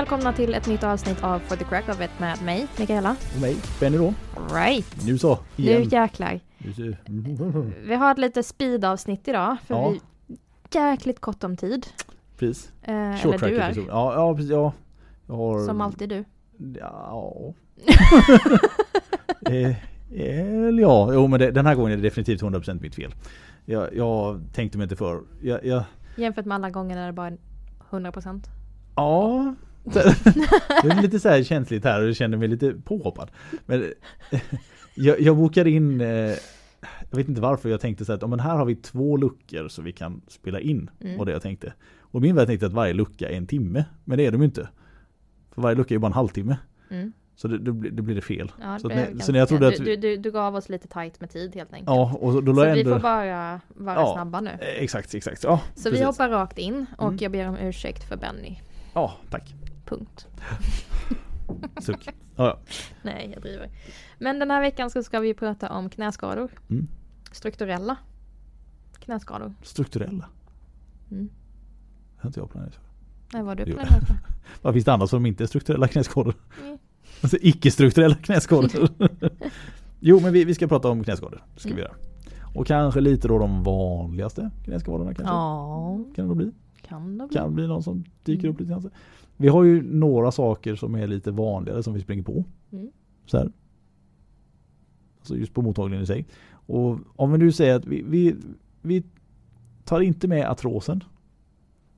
välkomna till ett nytt avsnitt av For the Crack of It med mig, Mikaela. Och mig, Benny då. Right. Nu så, igen. Nu jäklar. Vi har ett lite speed-avsnitt idag, för Ja. vi jäkligt kort om tid. Precis. Eh, eller Short du track är, episod. Ja, ja, precis. Ja. Jag har... som alltid du. Ja. eh, eller ja, jo men det, den här gången är det definitivt 100% mitt fel. Jag, jag tänkte mig inte för. Jag, jag, Jämfört med alla gånger när det bara är 100%. ja. Det är lite så här känsligt här och jag känner mig lite påhoppad. Men eh, jag, jag bokade in, eh, jag vet inte varför jag tänkte så här att men här har vi två luckor så vi kan spela in. Mm. var det jag tänkte. Och min värld tänkte att varje lucka är en timme. Men det är de ju inte. För varje lucka är ju bara en halvtimme. Mm. Så det, blir- då blir det fel. Ja, Så det när- ganska- så när jag trodde att du, vi- du, du, du gav oss lite tight med tid helt enkelt. Ja, och då Så jag vi ändå... får bara vara Ja. snabba nu. Eh, Exakt, exakt. Ja, Så precis. vi hoppar rakt in och Mm. jag ber om ursäkt för Benny. Ja, tack. Punkt. Suck. Ja, ja. Nej, jag driver. Men den här veckan så ska vi prata om knäskador. Mm. Strukturella knäskador. Strukturella. Mm. Det har inte jag planerat för. Nej, vad har du planerat för? Vad finns det annars som inte är strukturella knäskador? Mm. Alltså icke-strukturella knäskador. jo, men vi, vi ska prata om knäskador. Ska Mm. vi göra. Och kanske lite då de vanligaste knäskadorna kanske. Ja, Kan det då bli? kan det bli. kan bli någon som dyker Mm. upp lite grann. Vi har ju några saker som är lite vanligare som vi springer på. Mm. Så här. Alltså just på mottagningen i sig. Och om vi nu säger att vi, vi, vi tar inte med artrosen.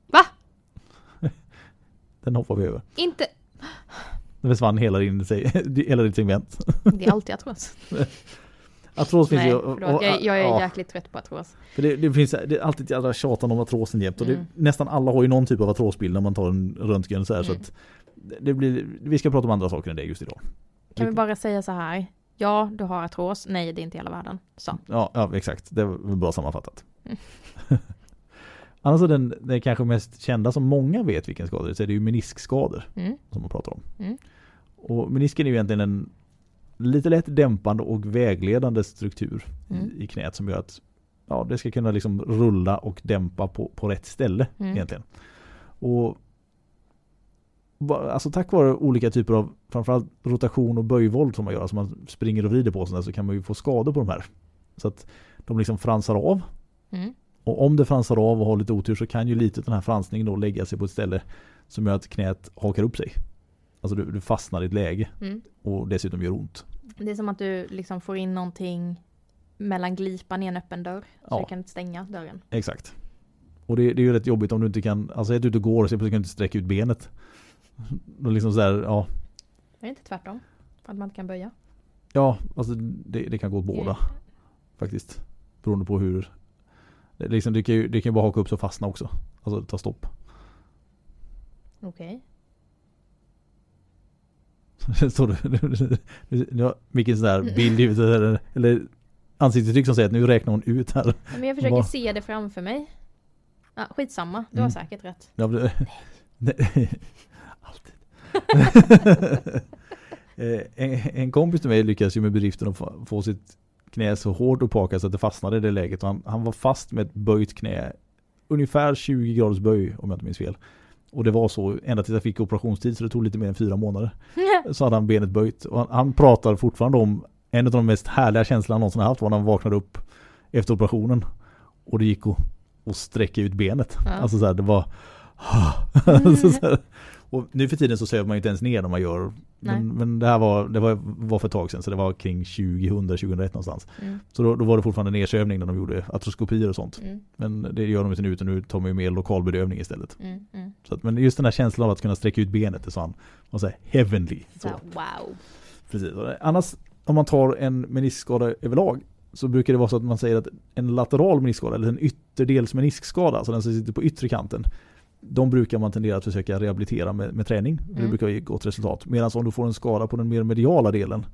Va? Den hoppar vi över. Inte... Den försvann hela din, hela ditt segment. Det är alltid artros. Artros finns Nej, ju. förlåt. och- Jag, jag är ja, jäkligt trött på artros. för det, det finns det är alltid jävla tjatan om artrosen jämt. Och det, Mm. nästan alla har ju någon typ av artrosbild när man tar en röntgen så här. Så Mm. att det blir, vi ska prata om andra saker än det just idag. Kan vi bara säga så här? Ja, du har artros. Nej, det är inte hela världen. Så. Ja, ja exakt. Det var bra sammanfattat. Mm. Annars är den, den kanske mest kända som många vet vilken skada det är, så är det ju meniskskador Mm. som man pratar om. Mm. Och menisken är ju egentligen en lite lätt dämpande och vägledande struktur Mm. i, i knät som gör att ja, det ska kunna liksom rulla och dämpa på, på rätt ställe Mm. egentligen. Och Alltså tack vare olika typer av framförallt rotation och böjvåld som man gör, alltså man springer och vrider på sig så kan man ju få skador på de här. Så att de liksom fransar av Mm. och om det fransar av och har lite otur så kan ju lite den här fransningen då lägga sig på ett ställe som gör att knät hakar upp sig. Alltså du, du fastnar i ett läge Mm. och dessutom gör ont. Det är som att du liksom får in någonting mellan glipan i en öppen dörr. Så Ja. du kan inte stänga dörren. Exakt. Och det, det är ju rätt jobbigt om du inte kan, alltså är du ute och går och så kan du inte sträcka ut benet. Då liksom så här, ja, Är det inte tvärtom? Att man inte kan böja? ja alltså det, det kan gå åt båda faktiskt. Beroende på hur, det, liksom, det, kan ju, det kan bara haka upp sig och fastna också. Alltså ta stopp. Okej. Står du, har en sån där bild i huvudet, eller, eller ansiktsuttryck som säger att nu räknar hon ut här. Men jag försöker Vad? se det framför mig. Ja, skitsamma, du har Mm. säkert rätt. Ja, men Nej. Alltid. Eh, en, en kompis till mig lyckades ju med bedriften att få, få sitt knä så hårt upphakat så att det fastnade i det läget. Och han, han var fast med ett böjt knä. Ungefär 20 graders böj om jag inte minns fel. Och det var så ända tills jag fick operationstid så det tog lite mer än fyra månader. Så hade han benet böjt. Och han, han pratar fortfarande om en av de mest härliga känslorna han någonsin haft var när han vaknade upp efter operationen. Och det gick att, att sträcka ut benet. Ja. Alltså så här, det var alltså så här, och nu för tiden så söver man ju inte ens ner när man gör men, men det här var, det var, var för ett tag sedan så det var kring 2000, 2001 någonstans. Mm, Så då, då var det fortfarande nedsövning när de gjorde artroskopier och sånt. mm, Men det gör de inte nu utan nu tar man ju mer lokalbedövning istället. mm, mm. Så att, men just den här känslan av att kunna sträcka ut benet är sån, man säger heavenly. Så, Så, wow. precis. Det- Annars om man tar en meniskskada överlag så brukar det vara så att man säger att en lateral meniskskada eller en ytterdels meniskskada, alltså den som sitter på yttre kanten, de brukar man tendera att försöka rehabilitera med, med träning. Det Mm. brukar ge gott resultat. Medan om du får en skada på den mer mediala delen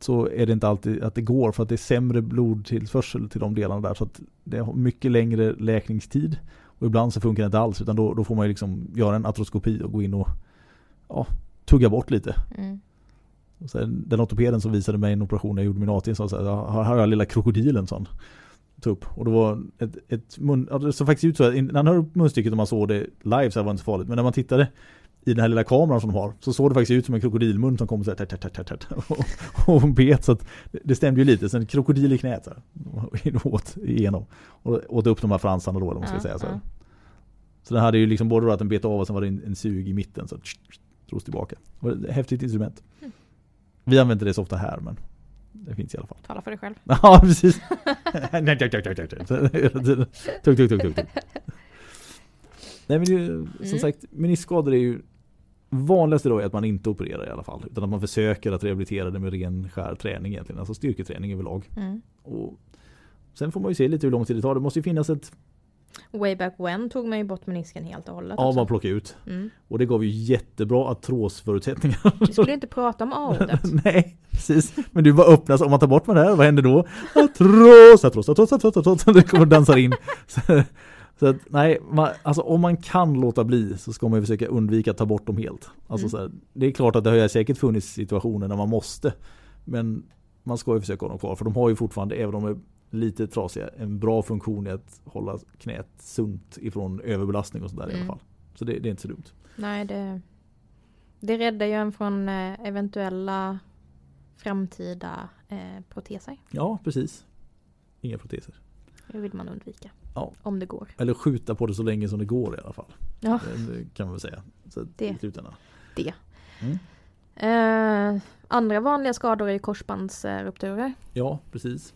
så är det inte alltid att det går för att det är sämre blodtillförsel till de delarna där. Så att det har mycket längre läkningstid. Och ibland så funkar det inte alls utan då, då får man ju liksom göra en artroskopi och gå in och ja, tugga bort lite. Mm. Sen, den ortopeden som visade mig en operation när jag gjorde min AT sa så här, "Ja, här har jag lilla krokodilen sån. Upp. Och det var ett, ett mun, ja, det såg faktiskt ut så att när han hör upp munstycket och man såg det live så här var det inte så farligt. Men när man tittade i den här lilla kameran som de har så såg det faktiskt ut som en krokodilmun som kom så här tätt, tätt, tätt, och, och bet så att det stämde ju lite. Sen krokodil i knät så här, åt igenom och åt upp de här fransarna då vad man ska säga så. här. Så den hade ju liksom både då att den bet av och sen var det en, en sug i mitten så att drogs tillbaka. Var ett häftigt instrument. Mm. Vi använder det så ofta här men det finns i alla fall. Tala för dig själv. Ja precis. Nej, tugg, tugg, tugg, Nej men det, ju, som Mm. sagt meniskskador är ju vanligaste då är att man inte opererar i alla fall. Utan att man försöker att rehabilitera det med ren skär träning egentligen. Alltså styrketräning överlag. Mm. Och sen får man ju se lite hur lång tid det tar. Det måste ju finnas ett, Way back when tog man ju bort menisken helt och hållet. ja också. man plockar ut. Mm. Och det gav ju jättebra artrosförutsättningar. Vi skulle inte prata om aordet. Nej, precis. Men du bara öppnas, om man tar bort med det här, vad händer då? Artros, artros, artros, artros, artros. Det kommer dansar in. Så, att, nej, man, alltså om man kan låta bli så ska man försöka undvika att ta bort dem helt. Alltså Mm. så här, det är klart att det har säkert funnits situationer när man måste. Men man ska ju försöka ha dem kvar, för de har ju fortfarande, även om de är lite trasiga, en bra funktion i att hålla knät sunt ifrån överbelastning och sådär i alla Mm. fall. Så det, det är inte så dumt. Nej, det, det räddar ju en från eh, eventuella framtida eh, proteser. Ja, precis. Inga proteser. Det vill man undvika. Ja. Om det går. Eller skjuta på det så länge som det går i alla fall. Ja, Det kan man väl säga. Så Det. slutändan. det. Mm. Eh, andra vanliga skador är korsbandsrupturer. Ja, precis.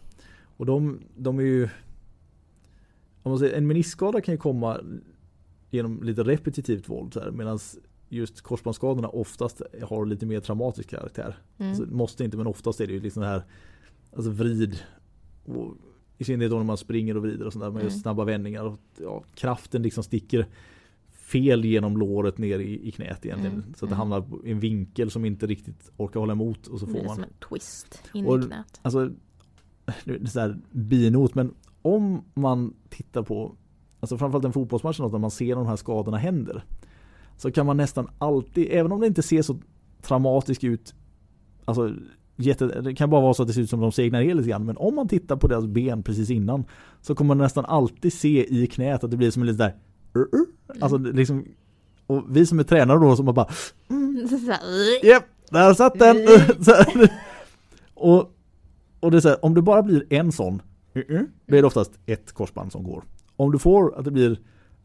Och de, de är ju... Om man säger, en meniskskada kan ju komma genom lite repetitivt våld. Medan just korsbandsskadorna oftast har lite mer traumatisk karaktär. Mm. Alltså, måste inte men oftast är det ju liksom det här alltså vrid. Och, I synnerhet då när man springer och vrider och sådär. Gör Mm. snabba vändningar. Och, ja, kraften liksom sticker fel genom låret ner i, i knät egentligen. Mm, Så att det mm. hamnar på en vinkel som inte riktigt orkar hålla emot. Och så Det får blir man som en twist in Och- i knät. Alltså, nu är det så här binot, men om man tittar på, alltså framförallt en fotbollsmatch när man ser de här skadorna händer. Så kan man nästan alltid, även om det inte ser så traumatiskt ut, alltså jätte, det kan bara vara så att det ser ut som de segnar ner lite grann, men om man tittar på deras ben precis innan så kommer man nästan alltid se i knät att det blir som en lite där, "Uh, uh." alltså liksom, och vi som är tränare då som bara här, Japp, där satt den! Och, och det är så här, om det bara blir en sån, då är det oftast ett korsband som går. Om du får att det blir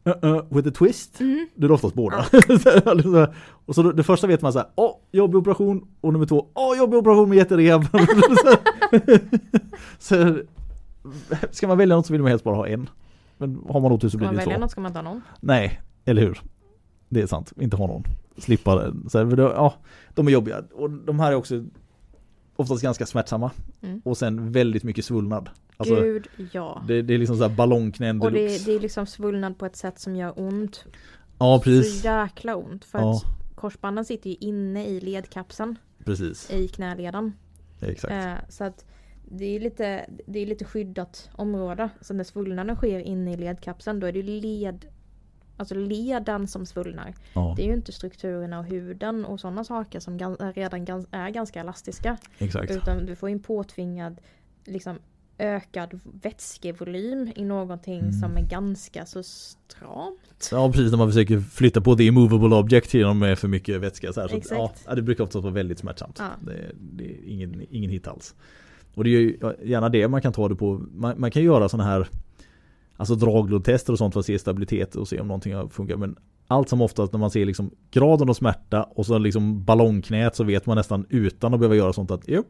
uh-uh, with a twist, Mm. då är det oftast båda. Så här, och så då, det första vet man så här, åh, jobbig operation, och nummer två, åh, jobbig operation med jätterehab. så ska man välja något så vill man helst bara ha en. Men har man otur så Ska blir man det välja två. något ska man ta någon. Nej, eller hur? Det är sant, inte ha någon. Slippa det. Så här, det, ja, de är jobbiga. Och de här är också oftast ganska smärtsamma. Mm. Och sen väldigt mycket svullnad. Alltså, Gud, ja. det, det är liksom så här ballongknän Och det, det är liksom svullnad på ett sätt som gör ont. Ja, precis. Så jäkla ont. För Ja, att korsbanden sitter ju inne i ledkapseln. precis. I knäleden. Exakt. Eh, så att det är lite, det är lite skyddat område. Så när svullnaden sker inne i ledkapseln då är det led, alltså leden som svullnar. Ja, Det är ju inte strukturerna och huden och sådana saker som redan är ganska elastiska. exakt. Utan du får ju en påtvingad liksom, ökad vätskevolym i någonting Mm. som är ganska så stramt. Ja, precis när man försöker flytta på the immovable object genom med för mycket vätska. Så här, så Exakt. ja, det brukar ofta vara väldigt smärtsamt. Ja. Det, det är ingen, ingen hit alls. Och det är ju gärna det man kan ta det på. Man, man kan göra sådana här Alltså draglodtester och sånt för att se stabilitet och se om någonting har funkat. Men allt som oftast när man ser liksom graden av smärta och så liksom ballongknät så vet man nästan utan att behöva göra sånt att jo,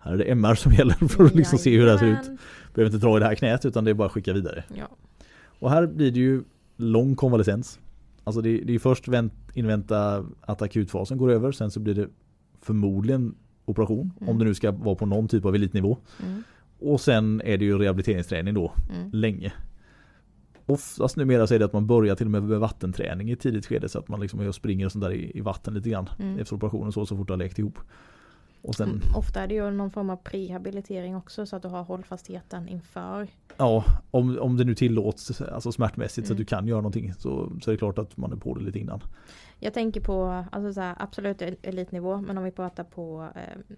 här är det MR som gäller för att liksom se hur det här ser ut. Behöver inte dra i det här knät utan det är bara att skicka vidare. Ja. Och här blir det ju lång konvalescens. Alltså det, det är först vänt, invänta att akutfasen går över. Sen så blir det förmodligen operation. Mm. Om det nu ska vara på någon typ av elitnivå. Mm. Och sen är det ju rehabiliteringsträning då. Mm. Länge. Oftast numera så är det att man börjar till och med med vattenträning i tidigt skede. Så att man liksom springer och sånt där i, i vatten lite grann. Mm. Efter operationen så, så fort det har läkt ihop. Sen, Mm, Ofta är det ju någon form av prehabilitering också så att du har hållfastheten inför. ja, om, om det nu tillåts alltså smärtmässigt så att Mm. du kan göra någonting så, så är det klart att man är på det lite innan. Jag tänker på alltså så här, absolut el- elitnivå men om vi pratar på eh,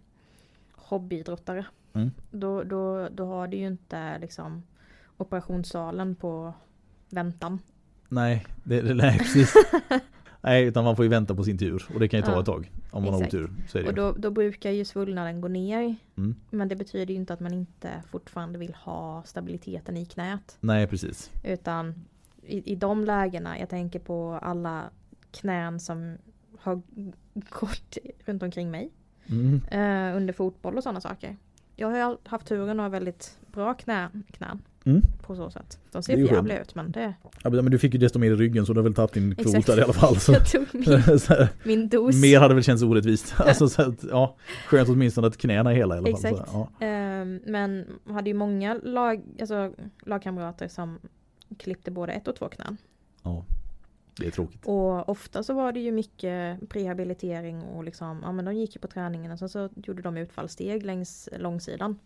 hobbyidrottare. Mm. Då, då, då har du ju inte liksom operationssalen på väntan. Nej, det, det, nej precis. Nej, utan man får ju vänta på sin tur. Och det kan ju ta Ja, ett tag. Om man exakt. har otur. Så är det Och då, då brukar ju svullnaden gå ner. Mm. Men det betyder ju inte att man inte fortfarande vill ha stabiliteten i knät. Nej, precis. Utan i, i de lägena, jag tänker på alla knän som har gått runt omkring mig. Mm. Eh, under fotboll och sådana saker. Jag har haft turen att ha väldigt bra knä, knän. Mm. På så sätt. De ser jävliga ut men det... Ja, men du fick ju desto mer i ryggen så du har väl tagit din kvot där i alla fall. Så. Jag tog min, så min dos. mer hade väl känts orättvist. Alltså, så att, ja, skönt åtminstone att knäna är hela i alla fall. Exakt. Så, ja. Ehm, men hade ju många lag, alltså, lagkamrater som klippte både ett och två knän. ja, det är tråkigt. Och ofta så var det ju mycket prehabilitering och liksom, ja men de gick ju på träningen och sen så gjorde de utfallssteg längs långsidan.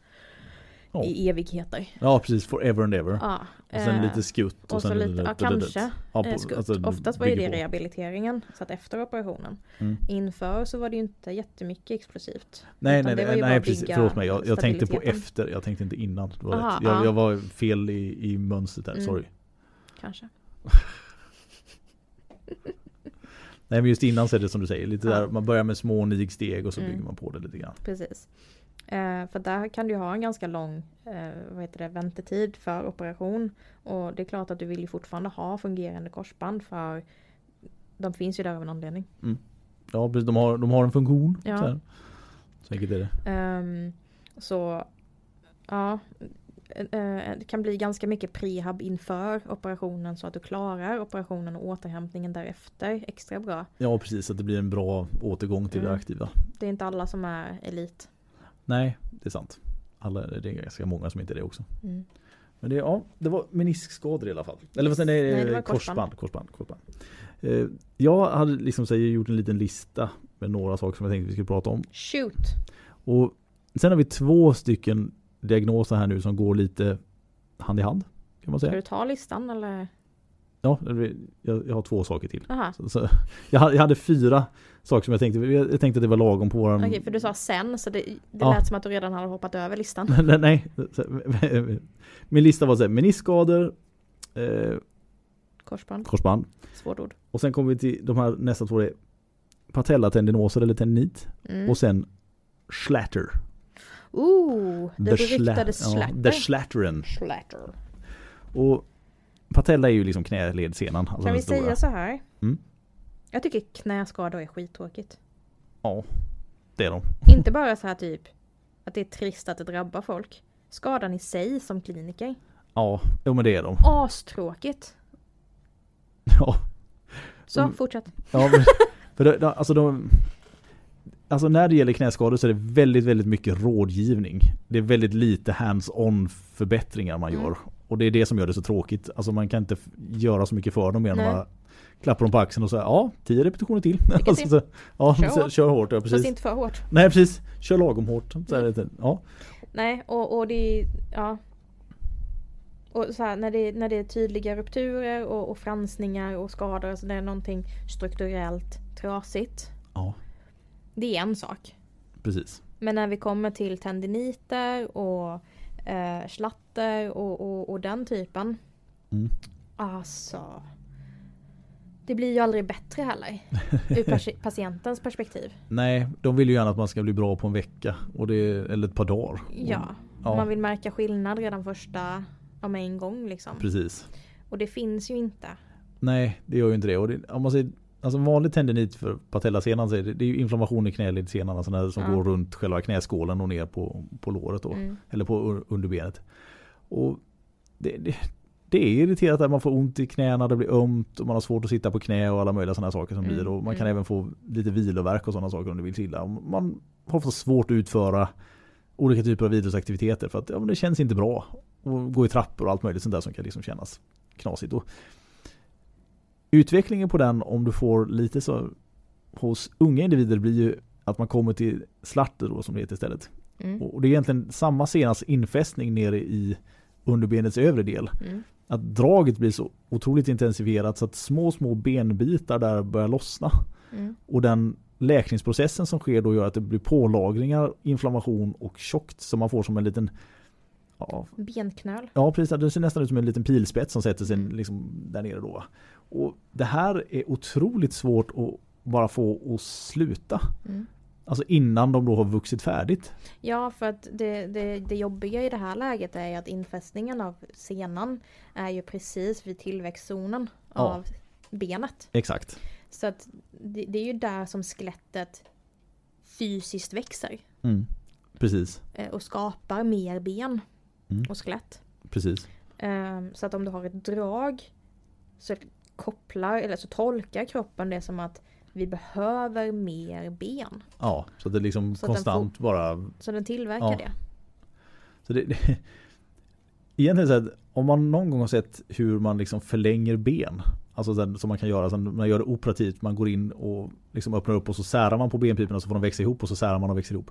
Ja. I evigheter. Ja, precis. Forever and ever. Ja, Och sen eh, lite skutt. Och, och sen lite, ja, kanske Ja, eh, på, skutt. alltså, Oftast var ju det rehabiliteringen. Så att efter operationen. Mm. Inför så var det ju inte jättemycket explosivt. Nej, nej, nej, nej precis. Förlåt mig. Jag, jag tänkte på efter. Jag tänkte inte innan. Det var Aha, jag, ja. jag var fel i, i mönstret där. Mm. Sorry. Kanske. Nej, men just innan så är det som du säger. Lite där, man börjar med små nigsteg och så Mm. bygger man på det lite grann. Precis. Eh, för där kan du ha en ganska lång eh, vad heter det, väntetid för operation. Och det är klart att du vill ju fortfarande ha fungerande korsband för de finns ju där av en anledning. Ja, precis. De har, de har en funktion. Ja. Så, enkelt är det. Ehm, så ja, eh, det kan bli ganska mycket prehab inför operationen så att du klarar operationen och återhämtningen därefter extra bra. Ja, precis. Att det blir en bra återgång till det Mm. aktiva. Det är inte alla som är elit. Nej, det är sant. Alla, det är ganska många som inte är det också. Mm. Men det, ja, det var meniskskador i alla fall. Eller vad Nej, ni? det var korsband. korsband, korsband. Eh, jag hade liksom säger, gjort en liten lista med några saker som jag tänkte vi skulle prata om. Shoot! Och sen har vi två stycken diagnoser här nu som går lite hand i hand. Kan man Ska säga. du ta listan eller? Ja, jag, har två saker till. Så, så, jag, hade, jag hade fyra saker som jag tänkte, jag, tänkte att det var lagom på våran... Okej, för du sa sen så det, det Ja. lät som att du redan hade hoppat över listan. Nej, nej. Min lista var så här, meniskskador, eh, Korsband, korsband. svårt ord. Och sen kommer vi till de här nästa två. Det är patellatendinoser eller tendinit. Mm. Och sen slatter. Ooh, det beryktade sla- slatter. Ja, the slatteren. Slatter. Och patella är ju liksom knäledsenan. Alltså Kan vi stora. säga så här? Mm. Jag tycker knäskador är skittråkigt. Ja, det är de. Inte bara så här typ att det är trist att det drabbar folk. Skadan i sig som kliniker. Ja, jo men det är de. Astråkigt. Ja, Så Mm. fortsätt. ja men, för det- alltså de Alltså när det gäller knäskador så är det väldigt, väldigt mycket rådgivning. Det är väldigt lite hands-on förbättringar man Mm. gör. Och det är det som gör det så tråkigt. Alltså man kan inte göra så mycket för dem mer än bara klappa dem på axeln och säga ja, tio repetitioner till. Alltså, så, ja, Kör så, hårt. kör hårt. Ja, Fast precis. inte för hårt. Nej, precis. Kör lagom hårt. Så är det, ja. Nej, och, och det är, ja. Och så här, när, det, när det är tydliga rupturer och, och fransningar och skador, alltså det är någonting strukturellt trasigt. ja, Det är en sak. precis. Men när vi kommer till tendiniter och eh, slatter och, och, och den typen. Mm. Alltså. Det blir ju aldrig bättre heller. Ur pers- patientens perspektiv. Nej, de vill ju gärna att man ska bli bra på en vecka. Och det, eller ett par dagar. Ja. Ja. Man vill märka skillnad redan första, om en gång liksom. Precis. Och det finns ju inte. Nej, det gör ju inte det. Och det, om man säger, alltså vanlig tendinit för patellasenan så är det, det är ju inflammation i knäledsenan, alltså när, som Ja. går runt själva knäskålen och ner på, på låret då. Mm. Eller på un- underbenet. Och det, det, det är irriterat att man får ont i knäna, det blir ömt och man har svårt att sitta på knä och alla möjliga sådana saker som Mm, blir. Och man kan mm. även få lite viloverk och sådana saker om det vill illa. Man har fått svårt att utföra olika typer av idrottsaktiviteter för att ja, det känns inte bra. Och gå i trappor och allt möjligt sånt där som kan liksom kännas knasigt. Och utvecklingen på den om du får lite så hos unga individer blir ju att man kommer till slatter då som det heter istället. Mm. Och det är egentligen samma senas infästning nere i underbenets övre del. Mm. Att draget blir så otroligt intensifierat så att små, små benbitar där börjar lossna. Mm. Och den läkningsprocessen som sker då gör att det blir pålagringar, inflammation och tjockt som man får som en liten ja, Benknöl. Ja, precis. Det ser nästan ut som en liten pilspets som sätter sig Mm. liksom där nere då. Och det här är otroligt svårt att bara få att sluta. Mm. Alltså innan de då har vuxit färdigt. Ja, för att det, det, det jobbiga i det här läget är att infästningen av senan är ju precis vid tillväxtzonen Ja. av benet. Exakt. Så att det, det är ju där som skelettet fysiskt växer Mm. Precis. eh, och skapar mer ben Mm. och skelett. Precis. Ehm, Så att om du har ett drag så kopplar, eller så tolkar kroppen det som att vi behöver mer ben. Ja, så att det liksom Så konstant bara Så den tillverkar Ja. det. Så det, det, egentligen så att om man någon gång har sett hur man liksom förlänger ben. Alltså den, som man kan göra, sen man gör det operativt, man går in och liksom öppnar upp och så särar man på benpiporna så får de växa ihop och så särar man och växer ihop.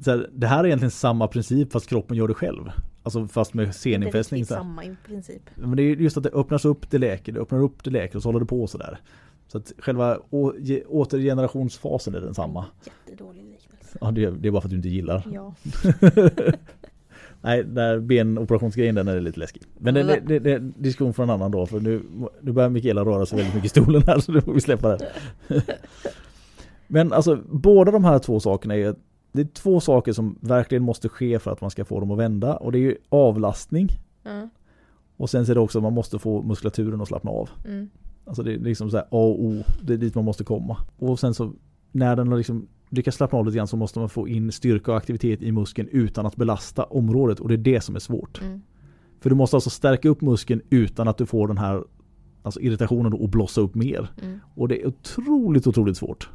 Så här, det här är egentligen samma princip fast kroppen gör det själv. Alltså fast med seninfästning. så här. samma i princip. Men det är just att det öppnas upp, det läker, det öppnar upp, det läker och så håller det på sådär. Så att själva återgenerationsfasen är densamma. Jättedålig liknelse. Ja, det, är- det är bara för att du inte gillar. Ja. Nej, där benoperationsgrejen den är lite läskig. Men det, det, det, det är diskussion för en annan då för nu, nu börjar Mikaela röra sig väldigt mycket i stolen här så nu får vi släppa det. Men alltså båda de här två sakerna är det är två saker som verkligen måste ske för att man ska få dem att vända och det är ju avlastning Ja. och sen så är det också att man måste få muskulaturen att slappna av. Mm. Alltså det är liksom så här A och O, det är dit man måste komma. Och sen så när den har liksom lyckas slappna av lite grann så måste man få in styrka och aktivitet i muskeln utan att belasta området och det är det som är svårt. Mm. För du måste alltså stärka upp muskeln utan att du får den här alltså irritationen att blossa upp mer. Mm. Och det är otroligt, otroligt svårt.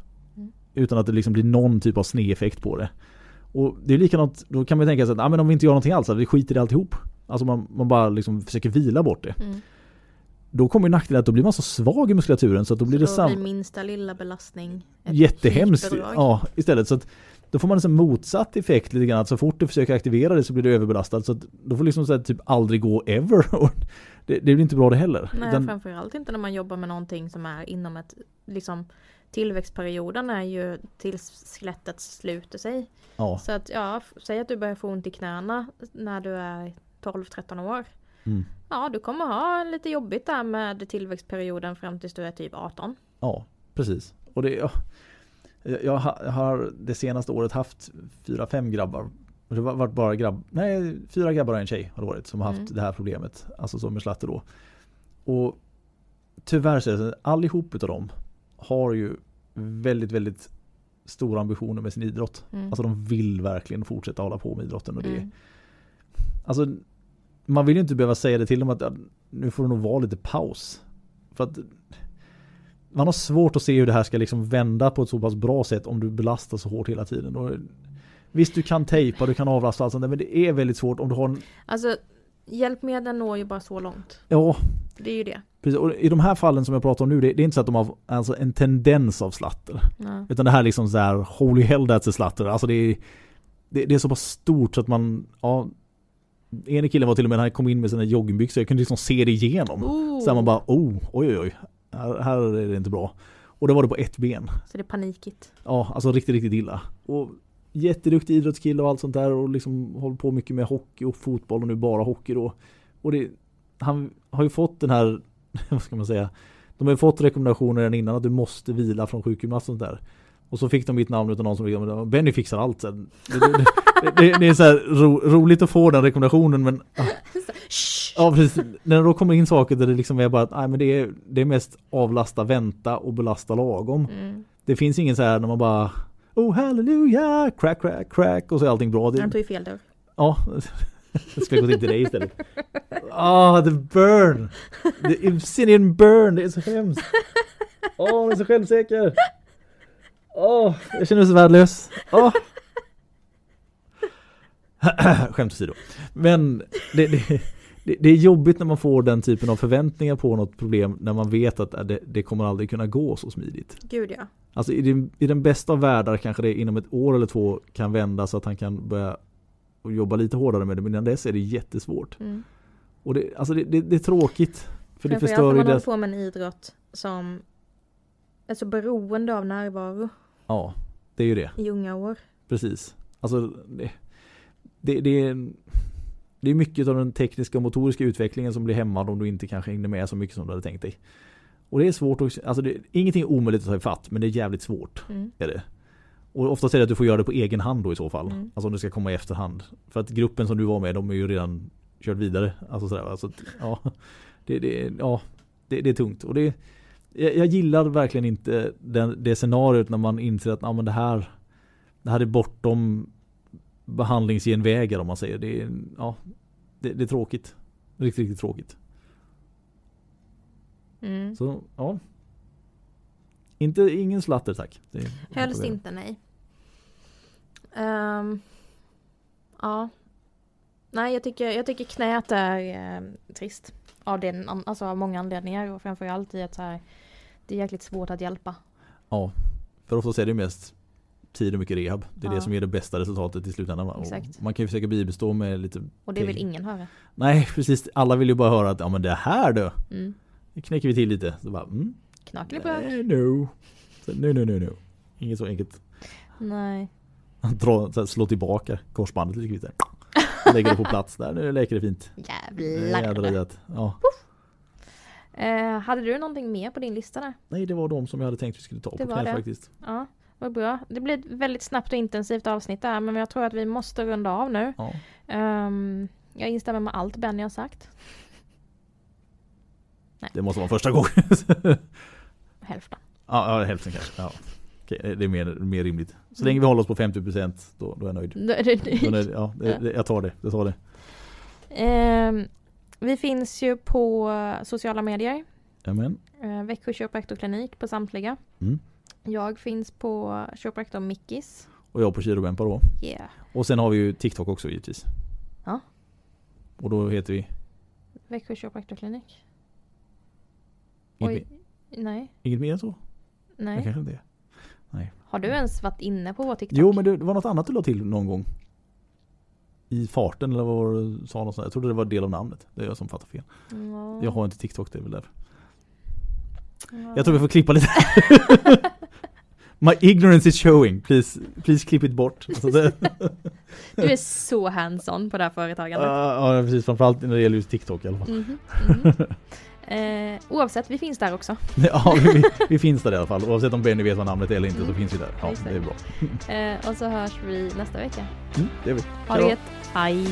Utan att det liksom blir någon typ av snedeffekt på det. Och det är likadant, då kan man tänka sig att ah, men om vi inte gör någonting alls, vi skiter i alltihop. Alltså man, man bara liksom försöker vila bort det. Mm. Då kommer nackdelen att då blir man så svag i muskulaturen så att då blir det Då samma. blir minsta lilla belastning ett Jättehemskt. Ja, istället. Så att då får man en motsatt effekt lite grann. Att så fort du försöker aktivera det så blir du överbelastad. Så då får liksom så här, typ aldrig gå ever. Och det, det blir inte bra det heller. Nej, Utan- framförallt inte när man jobbar med någonting som är inom ett liksom Tillväxtperioden är ju tills skelettet sluter sig. ja, Så att ja, säg att du börjar få ont i knäna när du är 12-13 år. mm, Ja, du kommer ha lite jobbigt där med tillväxtperioden fram tills du är typ 18. ja, precis. Och det, ja, jag jag ha- jag har det senaste året haft fyra, fem grabbar. Det har varit bara grabb, nej, fyra grabbar och en tjej har det varit som har haft Mm. det här problemet. Alltså som med slatter då. Och tyvärr så är det allihop utav dem har ju väldigt, väldigt stora ambitioner med sin idrott. Mm. Alltså de vill verkligen fortsätta hålla på med idrotten. Och det, Mm. Alltså man vill ju inte behöva säga det till dem att nu får det nog vara lite paus. För att man har svårt att se hur det här ska liksom vända på ett så pass bra sätt om du belastar så hårt hela tiden. Och visst du kan tejpa, du kan avlasta allt sånt där, men det är väldigt svårt om du har en, Alltså hjälpmedlen når ju bara så långt. ja Det är ju det. Precis. Och i de här fallen som jag pratar om nu, det, det är inte så att de har alltså, en tendens av slatter. Ja. Utan det här är liksom så här holy hell that's a slatter. Alltså det är, det, det är så pass stort så att man, ja en kille var till och med, han kom in med sina joggingbyxor, jag kunde liksom se det igenom. Oh. Så man bara, oh, oj oj oj, här, här är det inte bra. Och det var det på ett ben. Så det är panikigt. Ja, alltså riktigt, riktigt illa. Och jätteduktig idrottskille och allt sånt där och liksom håller på mycket med hockey och fotboll och nu bara hockey då. Och det, han har ju fått den här, vad ska man säga, de har fått rekommendationer redan innan att du måste vila från sjukgymnast och sånt där. Och så fick de mitt namn utan någon som liksom, Benny fixar allt sen. Det, det, det, det, är så ro, roligt att få den rekommendationen men ah. Ja precis, när det då kommer in saker där det liksom är bara att nej, men det, är, det är mest avlasta, vänta och belasta lagom. Mm. Det finns ingen så här när man bara Oh halleluja, crack crack crack och så är allting bra. Han tog ju fel dörr. ja, det ska gå in till dig istället. Ah, the burn! The obsidian burn, det är så hemskt. Åh, oh, hon är så självsäker. Åh, jag känner mig så värdelös. Åh. Skämt åsido. Men det, det, det, det är jobbigt när man får den typen av förväntningar på något problem när man vet att äh, det, det kommer aldrig kunna gå så smidigt. Gud ja. Alltså i den, i den bästa av världar kanske det inom ett år eller två kan vända så att han kan börja och jobba lite hårdare med det. Men innan dess är det jättesvårt. Mm. Och det, alltså det, det, det är tråkigt. För det förstör ju man håller på med en idrott som är så beroende av närvaro Ja, det är ju det. i unga år. Precis. Alltså det, det, det, är, det är mycket av den tekniska och motoriska utvecklingen som blir hämmad om du inte kanske hängde med så mycket som du hade tänkt dig. Och det är svårt att, alltså det, ingenting är omöjligt att ta ifatt men det är jävligt svårt. Mm. Är det. Och oftast är det att du får göra det på egen hand då i så fall. Mm. Alltså om det ska komma i efterhand. För att gruppen som du var med, de är ju redan kört vidare. Alltså sådär, alltså, ja, det, det, ja, det, det är tungt. Och det, jag, jag gillar verkligen inte den, det scenariot när man inser att ja, men det, här, det här är bortom behandlingsgenvägar om man säger. Det ja, det, det är tråkigt. Riktigt, riktigt tråkigt. Mm. Så ja. Inte, ingen slatter tack. Helst inte nej. Ehm, ja. Nej jag tycker, jag tycker knät är eh, trist. Av, den, alltså av många anledningar och framförallt i att så här, det är jäkligt svårt att hjälpa. Ja, för oftast är det mest tid och mycket rehab. Det är Ja. det som ger det bästa resultatet i slutändan. Och Exakt. Man kan ju försöka bibestå med lite Och det vill Okej. ingen höra. Nej precis, alla vill ju bara höra att ja men det här då, Mm. det knäcker vi till lite. Så bara, mm, Knackelibök. nej, no. No, no, no, no. Inget så enkelt. Nej. Dra, så här, slå tillbaka korsbandet lite kvickt. Lägger det på plats där, nu läker det fint. Jävlar. att- Ja. Eh, hade du någonting mer på din lista där? Nej det var de som jag hade tänkt vi skulle ta Det på knä det. faktiskt. Ja, vad bra. Det blir ett väldigt snabbt och intensivt avsnitt där men jag tror att vi måste runda av nu. Ja. Ehm, jag instämmer med allt Benny har sagt. Det måste vara första gången. Hälften. ja, ja, hälften kanske. Ja. Okej, det är mer, mer rimligt. Så länge vi håller oss på 50% då, då är jag nöjd. Då är det, ja, det, jag tar det. Jag tar det. Ehm, vi finns ju på sociala medier. Amen. Uh, Växjö kiropraktorklinik på samtliga. Mm. Jag finns på kiropraktor Mickis. Och jag på Kirobempa då. Yeah. Och sen har vi ju TikTok också givetvis. Ja. Och då heter vi Växjö kiropraktorklinik. Nej. inget mer än så. Jag Nej. kanske inte det. Har du ens varit inne på vår TikTok? Jo men det, var något annat du la till någon gång. I farten eller vad du sa något sånt. Jag trodde det var del av namnet. Det är jag som fattar fel. Ja. Jag har inte TikTok det är väl därför. Ja. Jag tror vi får klippa lite. My ignorance is showing. Please, please clip it bort. Alltså Du är så hands-on på det här företagandet. ja, ja, precis. Framförallt när det gäller just TikTok i alla fall. Mhm, mhm. Eh, oavsett, vi finns där också. Ja, vi, vi finns där i alla fall. Oavsett om Benny vet vad namnet är eller inte så Mm. finns vi där. Ja, det är bra. Eh, och så hörs vi nästa vecka. Mm, det är vi. Ha det då. gött. Hej!